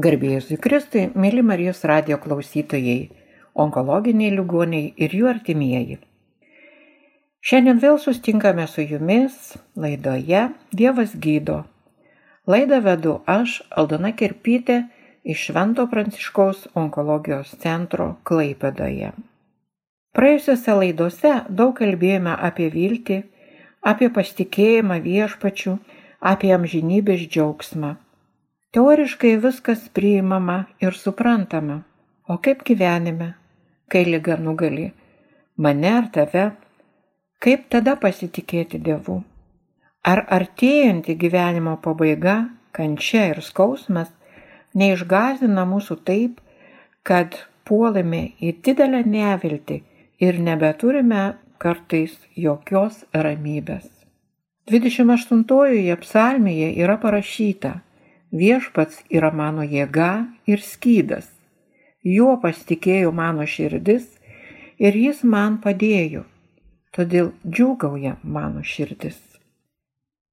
Garbėjus į Kristui, mėly Marijos radio klausytojai, onkologiniai ligoniai ir jų artimieji. Šiandien vėl sustinkame su jumis laidoje Dievas gydo. Laidą vedu aš, Aldona Kirpytė, iš Švento Pranciškaus onkologijos centro Klaipedoje. Praėjusiose laidose daug kalbėjome apie viltį, apie pasitikėjimą viešpačių, apie amžinybės džiaugsmą. Teoriškai viskas priimama ir suprantama. O kaip gyvenime, kai lyga nugali mane ar tave, kaip tada pasitikėti Dievu? Ar artėjanti gyvenimo pabaiga, kančia ir skausmas neišgazina mūsų taip, kad puolame į didelę neviltį ir nebeturime kartais jokios ramybės. 28-ojoje psalmėje yra parašyta, Viešpats yra mano jėga ir skydas. Juo pasitikėjo mano širdis ir jis man padėjo. Todėl džiūgauja mano širdis.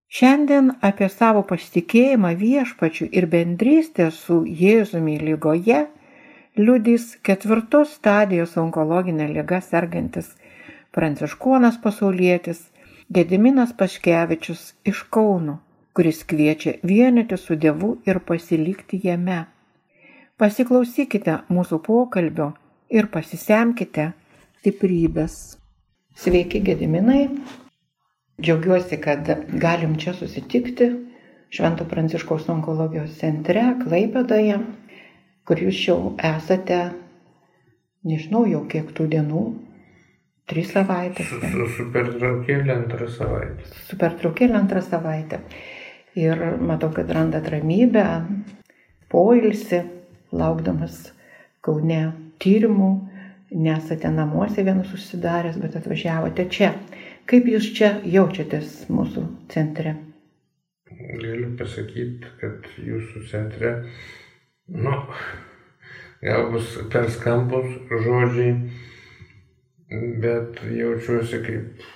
Šiandien apie savo pasitikėjimą viešpačiu ir bendrystę su Jėzumi lygoje liudys ketvirtos stadijos onkologinė lyga sergantis pranciškonas pasaulietis Gediminas Paškevičius iš Kauno kuris kviečia vienyti su Dievu ir pasilikti jame. Pasiklausykite mūsų pokalbio ir pasisemkite stiprybės. Sveiki, Gediminai. Džiaugiuosi, kad galim čia susitikti Švento Pranciškaus onkologijos centre Klaipedoje, kur jūs jau esate, nežinau jau kiek tų dienų, trys savaitės. Su, su, su pertraukėlė antrą savaitę. Su pertraukėlė antrą savaitę ir matau, kad randat ramybę, poilsį, laukdamas Kaune tyrimų, nesate namuose vienus užsidaręs, bet atvažiavote čia. Kaip jūs čia jaučiatės mūsų centre? Galiu pasakyti, kad jūsų centre, nu, gal bus per skambus žodžiai, bet jaučiuosi kaip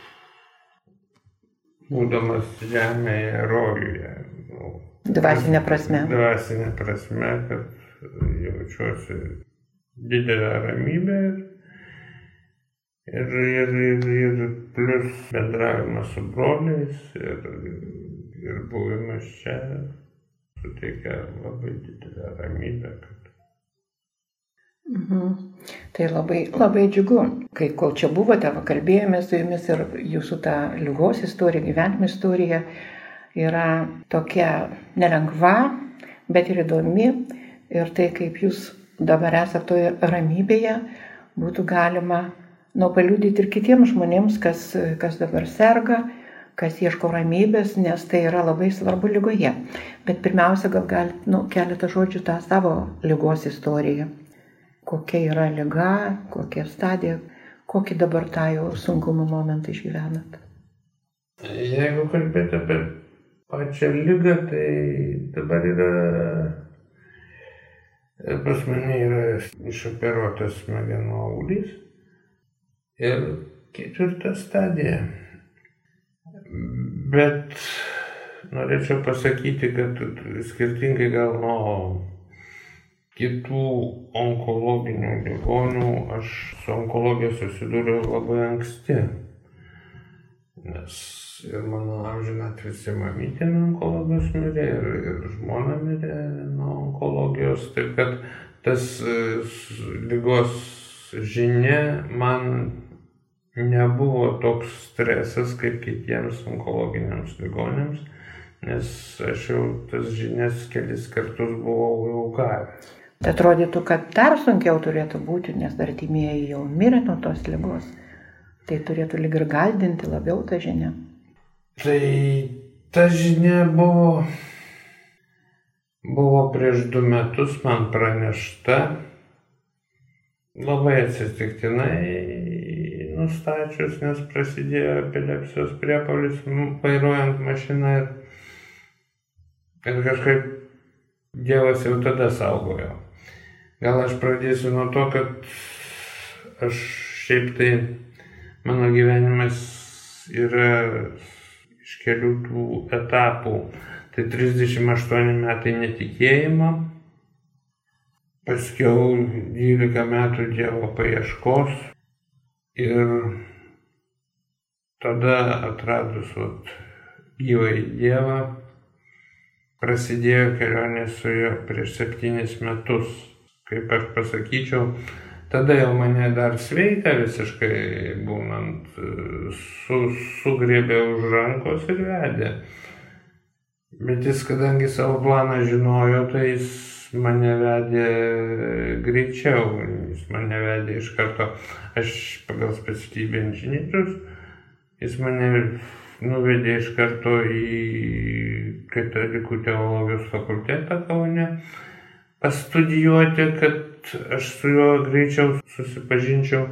būdamas žemėje rojuje. Nu, dvasinė prasme. Dvasinė prasme, kad jaučiuosi didelę ramybę ir, ir, ir, ir plus bendravimas su broliais ir, ir buvimas čia suteikia labai didelę ramybę. Kad Mhm. Tai labai, labai džiugu, kai kol čia buvote, kalbėjome su jumis ir jūsų ta lygos istorija, gyvenimo istorija yra tokia nelengva, bet ir įdomi. Ir tai, kaip jūs dabar esate toje ramybėje, būtų galima nu, paliūdyti ir kitiems žmonėms, kas, kas dabar serga, kas ieško ramybės, nes tai yra labai svarbu lygoje. Bet pirmiausia, gal galite nu, keletą žodžių tą savo lygos istoriją kokia yra lyga, kokia stadija, kokį dabar tą jau sunkumo momentą išgyvenat. Jeigu kalbėti apie pačią lygą, tai dabar yra, pas mane yra išoperuotas smegenų audys ir ketvirta stadija. Bet norėčiau pasakyti, kad skirtingai gal nuo kitų onkologinių ligonių aš su onkologija susidūriau labai anksti. Nes ir mano amžiną atvisi mamytė nuo onkologijos mirė, ir, ir žmona mirė nuo onkologijos. Taip kad tas e, lygos žinia man nebuvo toks stresas kaip kitiems onkologiniams ligonėms, nes aš jau tas žinias kelis kartus buvau jau gavęs. Tai atrodytų, kad dar sunkiau turėtų būti, nes artimieji jau mirė nuo tos lygos. Tai turėtų lyg ir galdinti labiau tą žinią. Tai ta žinia buvo, buvo prieš du metus man pranešta, labai atsitiktinai nustačius, nes prasidėjo epilepsijos priepolis vairuojant mašiną ir, ir kažkaip Dievas jau tada saugojo. Gal aš pradėsiu nuo to, kad aš šiaip tai mano gyvenimas yra iš kelių tų etapų. Tai 38 metai netikėjimo, paskiau 12 metų Dievo paieškos ir tada atradus vat, gyvai Dievą, prasidėjo kelionė su juo prieš septynis metus. Kaip aš pasakyčiau, tada jau mane dar sveika visiškai būnant, su, sugrėbė už rankos ir vedė. Bet jis, kadangi savo planą žinojo, tai jis mane vedė greičiau, jis mane vedė iš karto, aš pagal specialybę inžinierius, jis mane nuvedė iš karto į katalikų teologijos fakultetą Kaune pastudijuoti, kad aš su juo greičiau susipažinčiau,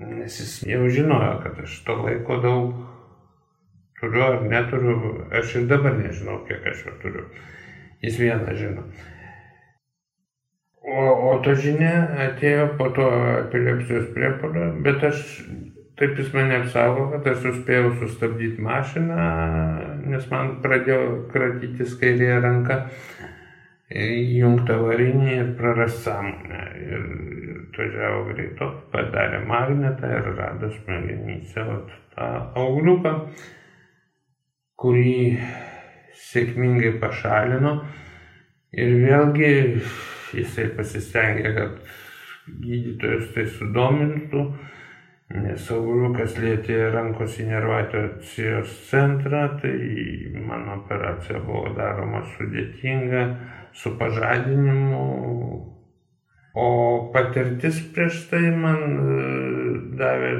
nes jis jau žinojo, kad aš to laiko daug turiu ar neturiu, aš ir dabar nežinau, kiek aš jo turiu. Jis vieną žino. O, o ta žinia atėjo po to epilepsijos priepolio, bet aš taip jis mane apsaugo, kad aš suspėjau sustabdyti mašiną, nes man pradėjo kratytis kairėje ranka, įjungta varinį ir prarast sąmonę. Ir, ir atvažiavo greito, padarė magnetą ir rado smegenyse tą augliuką, kurį sėkmingai pašalino. Ir vėlgi jisai pasistengė, kad gydytojas tai sudomintų, nes augliukas lietė rankos inervacijos centrą, tai mano operacija buvo daroma sudėtinga, su pažadinimu. O patirtis prieš tai man e, davė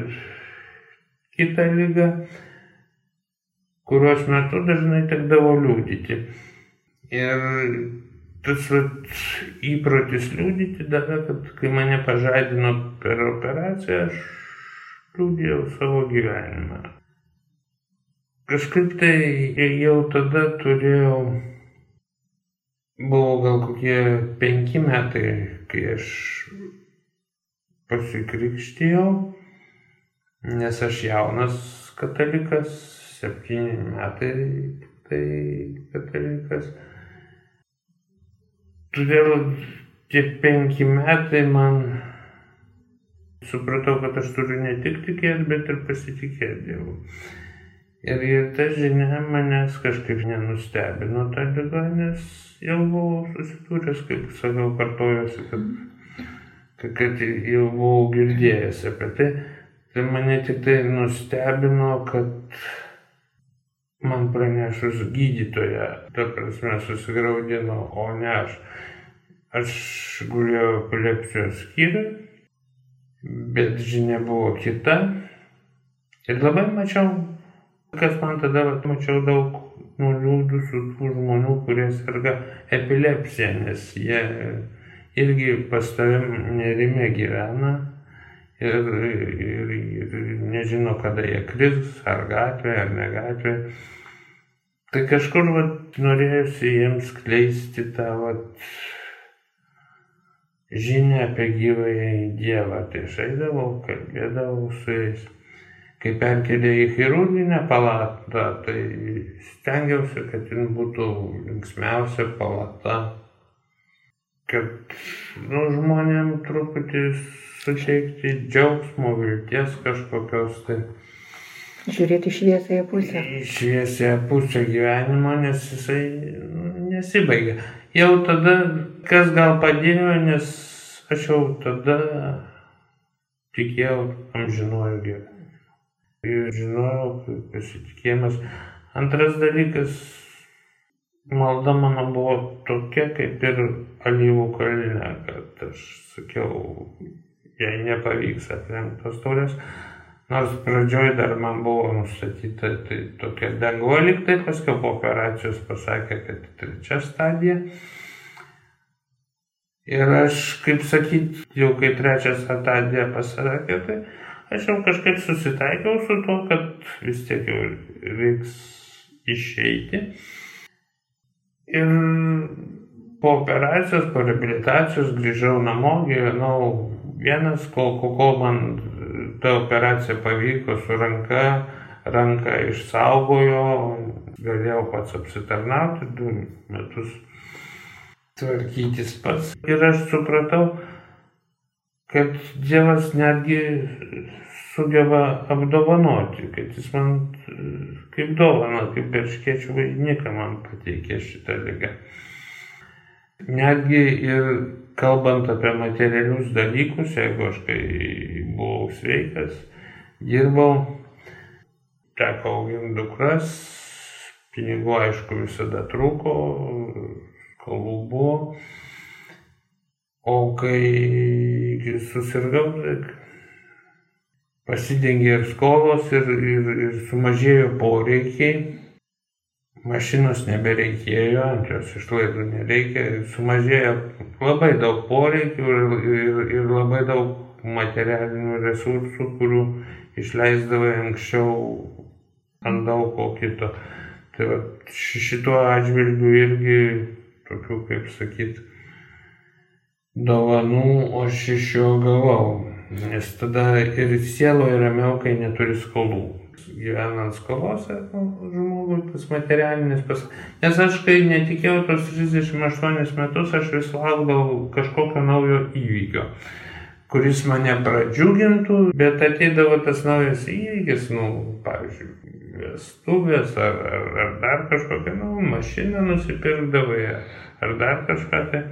kitą lygą, kurios metu dažnai tekdavo liūdyti. Ir tas vat, įprotis liūdyti davė, kad kai mane pažadino per operaciją, aš liūdėjau savo gyvenimą. Kažkaip tai jau tada turėjau, buvo gal kokie penki metai, kai aš pasikrikštijau, nes aš jaunas katalikas, septyni metai tai katalikas. Todėl tie penki metai man supratau, kad aš turiu ne tik tikėti, bet ir pasitikėti Dievu. Ir, ir ta žinia manęs kažkaip nenustebino tą lygą, nes jau buvau susidūręs, kaip sakiau, kartojuosi, kad, kad jau buvau girdėjęs apie tai. Tai mane tik tai nustebino, kad man pranešus gydytoje, ta prasme, susigaudino, o ne aš. Aš guliau epilepsijos skyriui, bet žinia buvo kita. Ir labai mačiau, kas man tada, mačiau daug nuliūdusių tų žmonių, kurie serga epilepsija, nes jie irgi pas tavim nerime gyvena ir, ir, ir nežino, kada jie kris, ar gatvė, ar ne gatvė. Tai kažkur vat, norėjusi jiems kleisti tą vat, žinią apie gyvąjį Dievą. Tai aš eidavau, kalbėdavau su jais. Kai perkelė į chirurginę palatą, tai stengiausi, kad jin būtų linksmiausia palata. Kad nu, žmonėm truputį suteikti džiaugsmo, vilties kažkokios. Tai Žiūrėti šviesąją pusę. Šviesąją pusę gyvenimo, nes jisai nu, nesibaigia. Jau tada, kas gal padėjo, nes aš jau tada tikėjau amžinuoju gyvenimu. Ir žinojau, kaip pasitikėjimas. Antras dalykas, malda mano buvo tokia, kaip ir alyvų kalne, kad aš sakiau, jei nepavyks aplenkti tos taurės, Nors pradžioj dar man buvo nustatyta tai tokia danguo liktai, paskui po operacijos pasakė, kad trečia stadija. Ir aš, kaip sakyt, jau kai trečią stadiją pasakė, tai aš jau kažkaip susitaikiau su to, kad vis tiek jau reiks išeiti. Ir po operacijos, po reabilitacijos grįžau namo, gyvenau vienas, kol, kol man ta operacija pavyko su ranka, ranką išsaugojo, galėjau pats apsitarnauti du metus. tvarkytis pats. Ir aš supratau, kad Dievas netgi sugeba apdovanoti, kad jis man kaip dovana, kaip perškiečių vainiką man pateikė šitą lygą. Netgi ir kalbant apie materialius dalykus, jeigu aš kai buvau sveikas, dirbau, teko auginti dukras, pinigų aišku visada trūko, kalbų buvo. O kai susirgau, pasidengė ir skolos, ir, ir, ir sumažėjo poreikiai mašinos nebereikėjo, ant jos išlaidų nereikia, sumažėjo labai daug poreikių ir, ir, ir labai daug materialinių resursų, kurių išleisdavai anksčiau ant daug ko kito. Tai va, šituo atžvilgiu irgi tokių, kaip sakyt, dovanų aš iš jo gavau. Nes tada ir sieloje ramiau, kai neturi skolų gyvenant skolose nu, žmogui tas materialinis pas... Nes aš kai netikėjau tos 38 metus, aš vis laukdavau kažkokio naujo įvykio, kuris mane pradžiugintų, bet ateidavo tas naujas įvykis, nu, pavyzdžiui, vestuvės ar, ar, ar dar kažkokią, nu, mašiną nusipirkdavai ar dar kažką tai.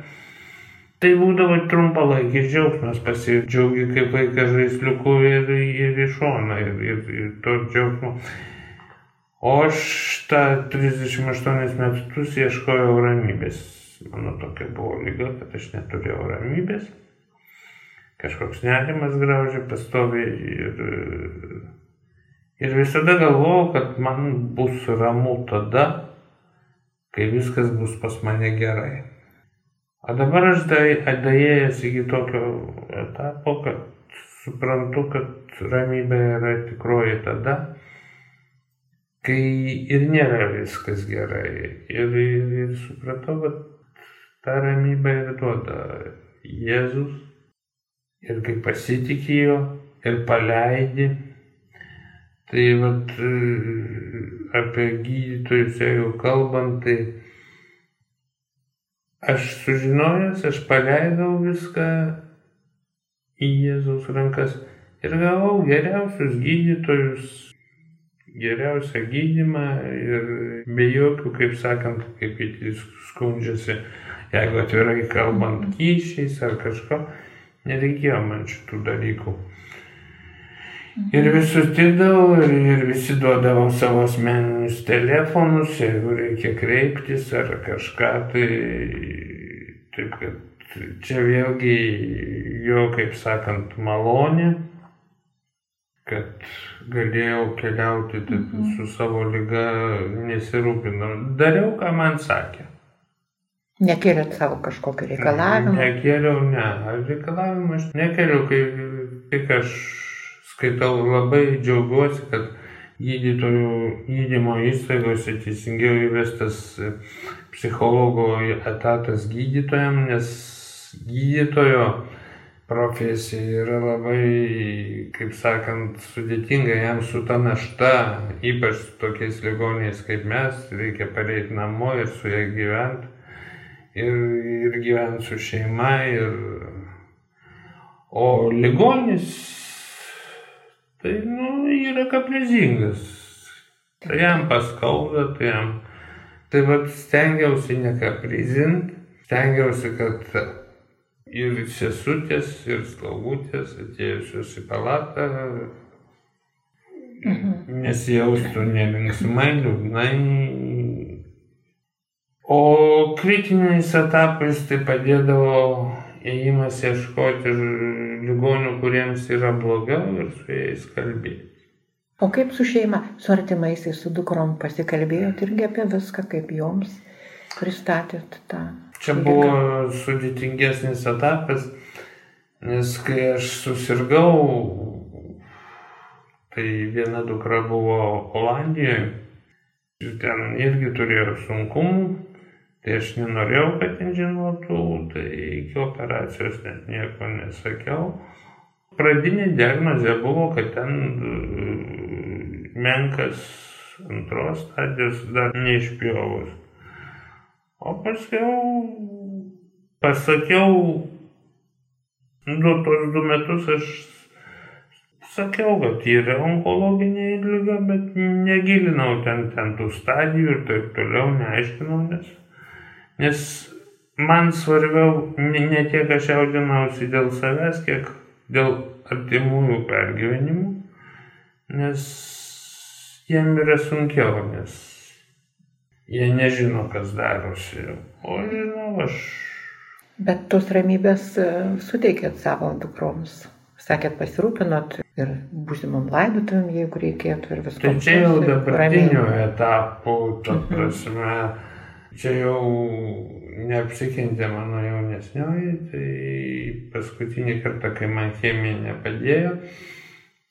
Tai būdavo trumpalaikis džiaugsmas, pasidžiaugi kaip vaikas žaisliuku ir, ir iš šono, ir, ir, ir to džiaugsmo. O aš tą 38 metus ieškojau ramybės. Mano tokia buvo lyga, kad aš neturėjau ramybės. Kažkoks nerimas graužė pastoviai ir, ir visada galvojau, kad man bus ramu tada, kai viskas bus pas mane gerai. O dabar aš daėjęs iki tokio etapo, kad suprantu, kad ramybė yra tikroji tada, kai ir nėra viskas gerai. Ir, ir, ir supratau, kad tą ramybę ir duoda Jėzus. Ir kai pasitikėjo ir paleidi, tai vat, apie gydytojus, jeigu kalbant, tai Aš sužinojęs, aš paleidau viską į Jėzaus rankas ir gavau geriausius gydytojus, geriausią gydimą ir be jokių, kaip sakant, kaip jis skundžiasi, jeigu atvirai kalbant, kyšiais ar kažko, nereikėjo man šitų dalykų. Ir visus tirdavau ir, ir visi duodavo savo asmeninius telefonus, jeigu reikia kreiptis ar kažką, tai taip kad čia vėlgi jo, kaip sakant, malonė, kad galėjau keliauti mhm. su savo lyga, nesirūpinau. Dariau, ką man sakė. Nekėlėt savo kažkokio reikalavimo? Nekėliau, ne. Reikalavimą aš nekėliau, kai tik aš skaitau labai džiaugiuosi, kad gydytojų gydymo įstaigose teisingiau įvestas psichologo etatas gydytojam, nes gydytojo profesija yra labai, kaip sakant, sudėtinga jam su ta našta, ypač tokiais ligoniais kaip mes, reikia pareiti namo ir su ja gyventi, ir, ir gyventi su šeima, ir... o ligonis tai nu, yra kaprizingas. Tai jam paskauda, tai jam. Tai vad stengiausi nekaprizint, stengiausi, kad ir sesutės, ir slaugutės atėjusios į palatą mhm. nesijaustų nelinksmai, liūdnai. O kritiniais etapais tai padėdavo ėjimas ieškoti ligonių, kuriems yra blogiau ir su jais kalbėti. O kaip su šeima, su artimaisiais, su dukrom pasikalbėjot irgi apie viską, kaip joms pristatėt tą? Čia buvo sudėtingesnis etapas, nes kai aš susirgau, tai viena dukra buvo Olandijoje, ten irgi turėjo sunkumų, Tai aš nenorėjau, kad ten žinotų, tai iki operacijos net nieko nesakiau. Pradinė diagnozė buvo, kad ten e, menkas antros stadijos dar neišpjovus. O paskiau pasakiau, du tos du metus aš sakiau, kad yra onkologinė lyga, bet negilinau ten, ten tų stadijų ir taip toliau, neaiškinau, nes, nes man svarbiau ne, ne tiek aš jaudinausi dėl savęs, kiek dėl artimųjų pergyvenimų, nes jiem yra sunkiau, nes jie nežino, kas darosi. O žinau, aš. Bet tos ramybės e, suteikėt savo dukroms. Sakėt, pasirūpinot ir būsimam laidotuvėm, jeigu reikėtų ir viską. Tai čia jau dabartiniu etapu, ta mhm. prasme, čia jau neapsikentė mano jaunesnioji, tai paskutinį kartą, kai man chemija nepadėjo,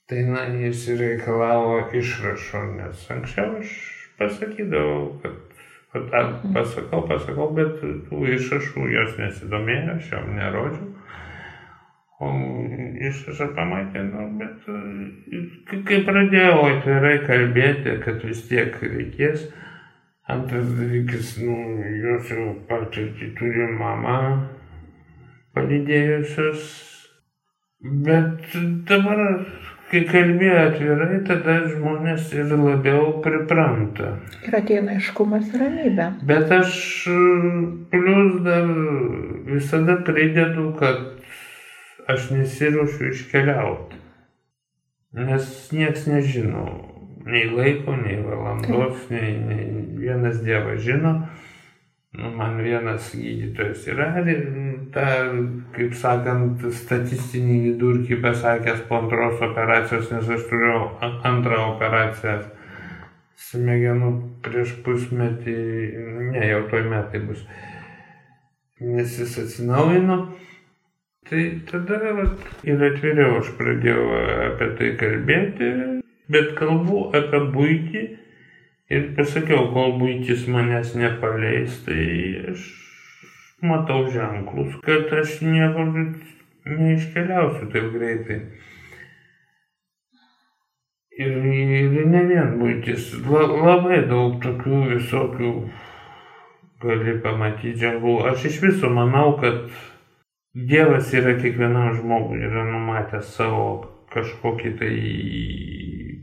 tai na, jis reikalavo išrašo, nes anksčiau aš pasakydavau, kad pasakau, pasakau, bet tų išrašų jos nesidomėjo, aš jam nerodžiau. O išrašą pamatė, nu, bet kai pradėjau atvirai kalbėti, kad vis tiek reikės, antras dalykas, nu, jos jau patirtį turi mama palydėjusios, bet dabar kai kalbėjo atvirai, tada žmonės ir labiau pripranta. Ir ateina aiškumas ir ramybė. Bet aš plus dar visada pridedu, kad aš nesiruošiu iškeliauti. Nes nieks nežino. Nei laiko, nei valandos, nei, nei vienas Dievas žino. Nu, man vienas gydytojas yra tą, kaip sakant, statistinį vidurkį pasakęs po antros operacijos, nes aš turiu antrą operaciją smegenų prieš pusmetį, ne, jau toj metai bus, nes jis atsinaujino. Tai tada vat, ir atviriau aš pradėjau apie tai kalbėti, bet kalbu apie būtį Ir pasakiau, kol būtis manęs nepaleis, tai aš matau ženklus, kad aš niekur neiškeliausiu taip greitai. Ir, ir ne vien būtis, la, labai daug tokių visokių gali pamatyti ženklų. Aš iš viso manau, kad Dievas yra kiekvienam žmogui, yra numatęs savo kažkokį tai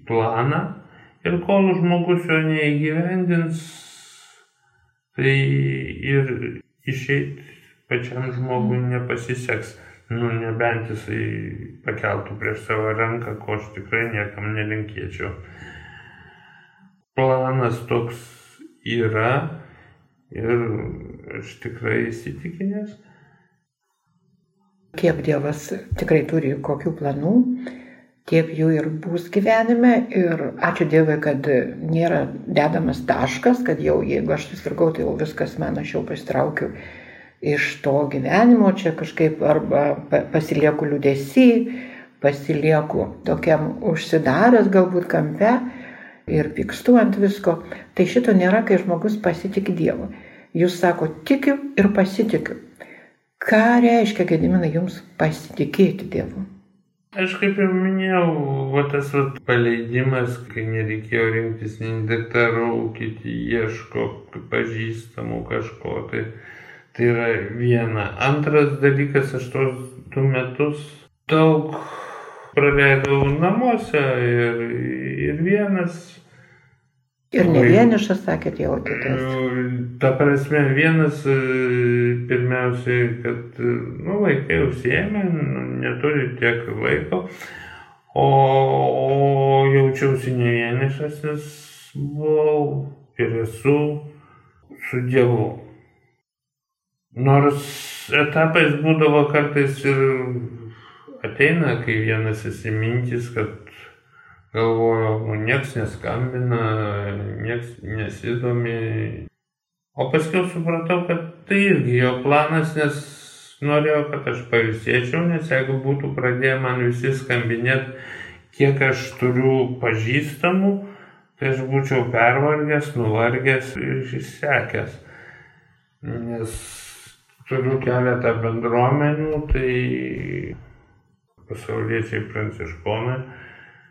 planą Ir kol žmogus jo neįgyvendins, tai ir išeiti pačiam žmogui nepasiseks. Nu, nebent jisai pakeltų prieš savo ranką, ko aš tikrai niekam nelinkėčiau. Planas toks yra ir aš tikrai įsitikinęs. Kiek Dievas tikrai turi kokių planų, tiek jų ir bus gyvenime. Ir ačiū Dievui, kad nėra dedamas taškas, kad jau jeigu aš susirgau, tai jau viskas man aš jau pasitraukiu iš to gyvenimo, čia kažkaip arba pasilieku liūdėsi, pasilieku tokiam užsidaręs galbūt kampe ir pykstu ant visko. Tai šito nėra, kai žmogus pasitikė Dievu. Jūs sako, tikiu ir pasitikiu. Ką reiškia, Gediminai, jums pasitikėti Dievu? Aš kaip jau minėjau, va tas va, paleidimas, kai nereikėjo rinktis nei daktarų, kiti ieško pažįstamų kažko, tai, tai yra viena. Antras dalykas, aš tos du metus daug praleidau namuose ir, ir vienas Ir ne vienišas, sakėt, jautėtės. Ta prasme, vienas e, pirmiausiai, kad nu, vaikai užsiemė, nu, neturi tiek laiko, o, o jaučiausi ne vienišas, nes buvau ir esu su Dievu. Nors etapais būdavo kartais ir ateina, kai vienas įsimintis, kad Galvojau, nieks neskambina, nieks nesidomi. O paskui supratau, kad tai irgi jo planas, nes norėjau, kad aš pailsėčiau, nes jeigu būtų pradėję man visi skambinėti, kiek aš turiu pažįstamų, tai aš būčiau pervargęs, nuvargęs ir išsekęs. Nes turiu keletą bendruomenių, tai pasauliečiai pranciškonai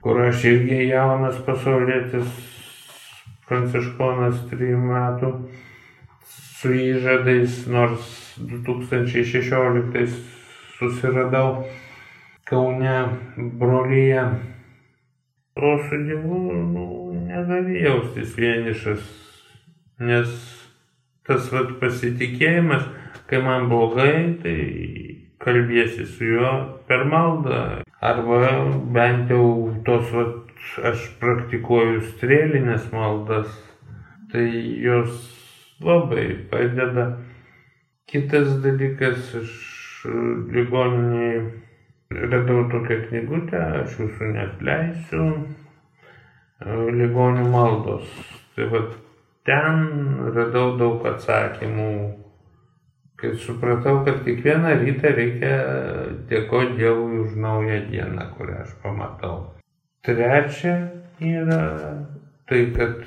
kur aš irgi jaunas pasaulietis, pranciškonas trijų metų, su įžadais, nors 2016 susiradau Kaune brolyje. O su Dievu nu, negali jaustis vienišas, nes tas vat, pasitikėjimas, kai man blogai, tai kalbėsi su juo per maldą. Arba bent jau tos, vat, aš praktikuoju strėlinės maldas, tai jos labai padeda. Kitas dalykas, aš ligoniniai radau tokią knygutę, aš jūsų neatleisiu, ligonių maldos. Tai va ten radau daug atsakymų, kai supratau, kad kiekvieną rytą reikia dėkoti Dievui už naują dieną, kurią aš pamatau. Trečia yra tai, kad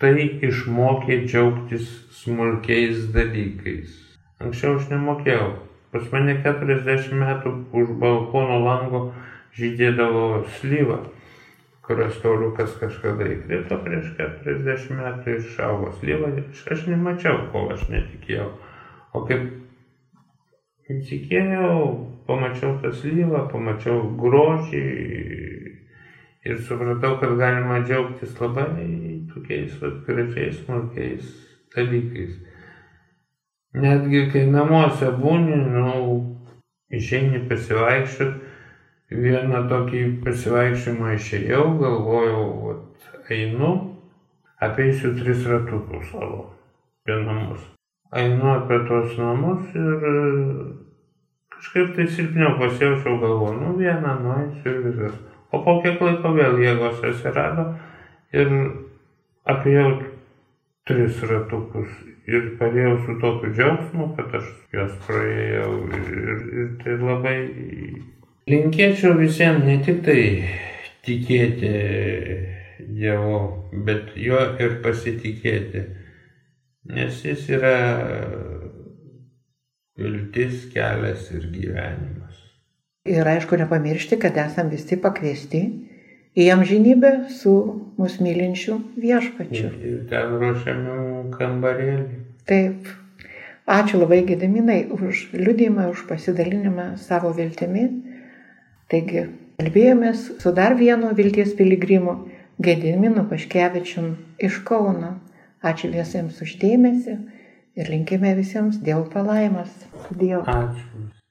tai išmokė džiaugtis smulkiais dalykais. Anksčiau aš nemokėjau Pas mane 40 metų už balkono lango žydėdavo slyva, kurios taurukas kažkada įkrito prieš 40 metų išaugo slyva. Aš nemačiau, kol aš netikėjau. O kaip įtikėjau, pamačiau tą slyvą, pamačiau grožį ir supratau, kad galima džiaugtis labai tokiais gražiais, smulkiais dalykais. Netgi kai namuose būni, nu, išeini pasivaikščiot, vieną tokį pasivaikščiojimą išėjau, galvojau, vat, einu, apeisiu tris ratukus savo apie namus. Einu apie tos namus ir kažkaip tai silpniau pasijaučiau galvoju, nu vieną nueisiu ir viskas. O po kiek laiko vėl jėgos atsirado ir apėjau tris ratukus ir padėjau su tokiu džiaugsmu, kad aš juos praėjau ir, ir tai labai linkėčiau visiems ne tik tai tikėti Dievu, bet juo ir pasitikėti, nes jis yra viltis, kelias ir gyvenimas. Ir aišku, nepamiršti, kad esame visi pakviesti į amžinybę su mūsų mylinčiu viešpačiu. Ir ten ruošiame kambarėlį. Taip. Ačiū labai Gediminai už liudymą, už pasidalinimą savo viltimi. Taigi, kalbėjomės su dar vienu vilties piligrimu Gediminu Paškevičium iš Kauno. Ačiū visiems uždėmesi ir linkime visiems Dievo palaimas. Dievo. Ačiū.